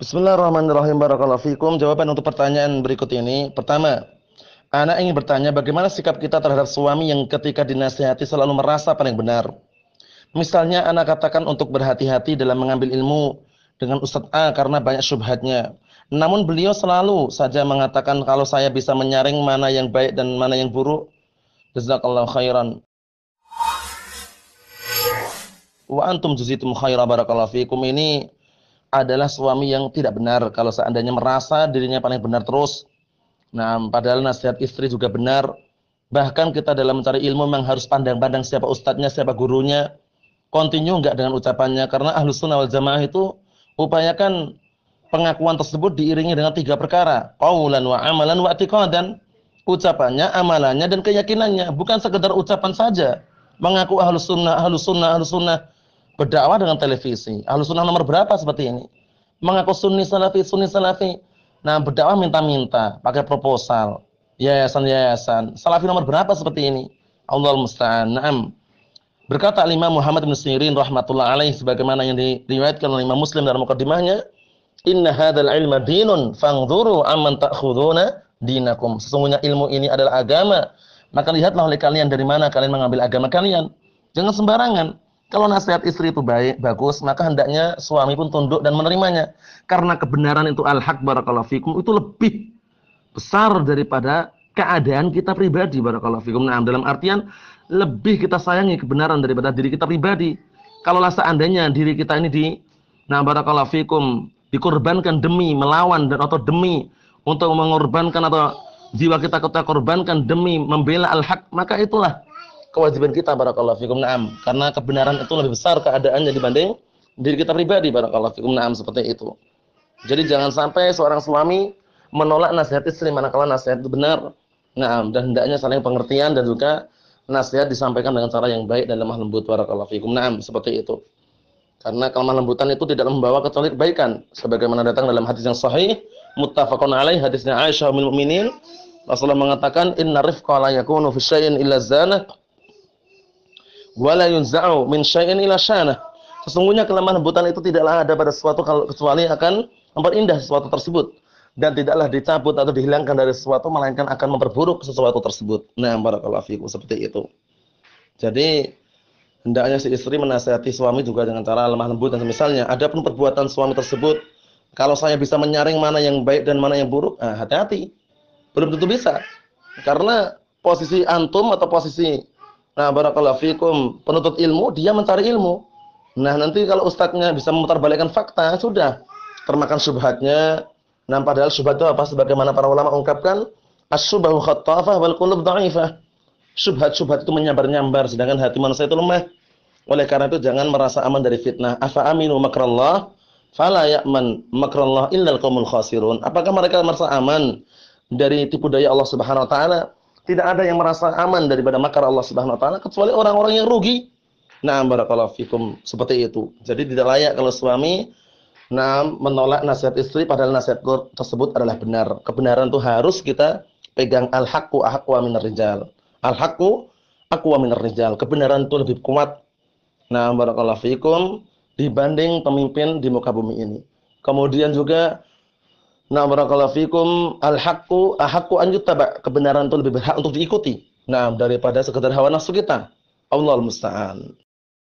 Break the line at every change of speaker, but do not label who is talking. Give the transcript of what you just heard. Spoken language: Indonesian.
Bismillahirrahmanirrahim. Barakallahu fikum. Jawaban untuk pertanyaan berikut ini. Pertama, anak ingin bertanya bagaimana sikap kita terhadap suami yang ketika dinasihati selalu merasa paling benar. Misalnya anak katakan untuk berhati-hati dalam mengambil ilmu dengan Ustadz A karena banyak syubhatnya. Namun beliau selalu saja mengatakan kalau saya bisa menyaring mana yang baik dan mana yang buruk. Jazakallahu khairan. Wa antum juzitum khaira barakallahu fikum ini adalah suami yang tidak benar kalau seandainya merasa dirinya paling benar terus. Nah, padahal nasihat istri juga benar. Bahkan kita dalam mencari ilmu memang harus pandang-pandang siapa ustadznya, siapa gurunya. Continue enggak dengan ucapannya karena ahlu sunnah wal jamaah itu upayakan pengakuan tersebut diiringi dengan tiga perkara. Qaulan wa amalan wa i'tiqadan. Ucapannya, amalannya dan keyakinannya, bukan sekedar ucapan saja. Mengaku ahlu sunnah, ahlu sunnah, ahlu sunnah berdakwah dengan televisi. Ahlu sunnah nomor berapa seperti ini? Mengaku sunni salafi, sunni salafi. Nah, berdakwah minta-minta, pakai proposal, yayasan-yayasan. Salafi nomor berapa seperti ini? Allah musta'an. Naam. Berkata Imam Muhammad bin Sirin rahmatullah alaih sebagaimana yang diriwayatkan oleh Imam Muslim dalam mukadimahnya, "Inna hadzal ilma dinun fangdhuru amman ta'khuduna dinakum." Sesungguhnya ilmu ini adalah agama. Maka lihatlah oleh kalian dari mana kalian mengambil agama kalian. Jangan sembarangan. Kalau nasihat istri itu baik, bagus, maka hendaknya suami pun tunduk dan menerimanya. Karena kebenaran itu al-haq barakallahu fikum itu lebih besar daripada keadaan kita pribadi barakallahu fikum. Nah, dalam artian lebih kita sayangi kebenaran daripada diri kita pribadi. Kalau seandainya diri kita ini di nah barakallahu fikum dikorbankan demi melawan dan atau demi untuk mengorbankan atau jiwa kita kita korbankan demi membela al-haq, maka itulah kewajiban kita barakallahu fikum. Na'am. Karena kebenaran itu lebih besar keadaannya dibanding diri kita pribadi barakallahu fikum. Na'am seperti itu. Jadi jangan sampai seorang suami menolak nasihat istri manakala nasihat itu benar. Na'am dan hendaknya saling pengertian dan juga nasihat disampaikan dengan cara yang baik dan lemah lembut barakallahu fikum. Na'am seperti itu. Karena kelemah lembutan itu tidak membawa kecuali kebaikan sebagaimana datang dalam hadis yang sahih muttafaqun alaih hadisnya Aisyah ummul mukminin. Rasulullah mengatakan inna rifqa la yakunu fi syai'in illa zanah wala yunza'u min syai'in ila syanah. Sesungguhnya kelemahan lembutan itu tidaklah ada pada sesuatu kalau kecuali akan memperindah sesuatu tersebut dan tidaklah dicabut atau dihilangkan dari sesuatu melainkan akan memperburuk sesuatu tersebut. Nah, barakallahu fikum seperti itu. Jadi hendaknya si istri menasihati suami juga dengan cara lemah lembut dan misalnya adapun perbuatan suami tersebut kalau saya bisa menyaring mana yang baik dan mana yang buruk, hati hati-hati. Belum tentu bisa. Karena posisi antum atau posisi Nah, barakallahu fikum, penuntut ilmu dia mencari ilmu. Nah, nanti kalau ustadznya bisa memutarbalikkan fakta, sudah termakan syubhatnya. Nah, padahal syubhat itu apa? Sebagaimana para ulama ungkapkan, as-subhahu khattafah wal qulub dha'ifah. Syubhat-syubhat itu menyambar-nyambar sedangkan hati manusia itu lemah. Oleh karena itu jangan merasa aman dari fitnah. Afa aminu makrallah fala ya'man makrallah illal qaumul khasirun. Apakah mereka merasa aman dari tipu daya Allah Subhanahu wa taala? Tidak ada yang merasa aman daripada makar Allah Subhanahu wa taala kecuali orang-orang yang rugi. Nah, barakallahu fikum seperti itu. Jadi tidak layak kalau suami nah menolak nasihat istri padahal nasihat tersebut adalah benar. Kebenaran itu harus kita pegang al-haqqu ahqqu minar rijal. Al-haqqu aqwa minar rijal. Kebenaran itu lebih kuat. Nah, barakallahu fikum dibanding pemimpin di muka bumi ini. Kemudian juga Nah, barakallahu fikum al-haqqu ahaqqu an yuttaba. Kebenaran itu lebih berhak untuk diikuti. Nah, daripada sekedar hawa nafsu kita. Allahul musta'an.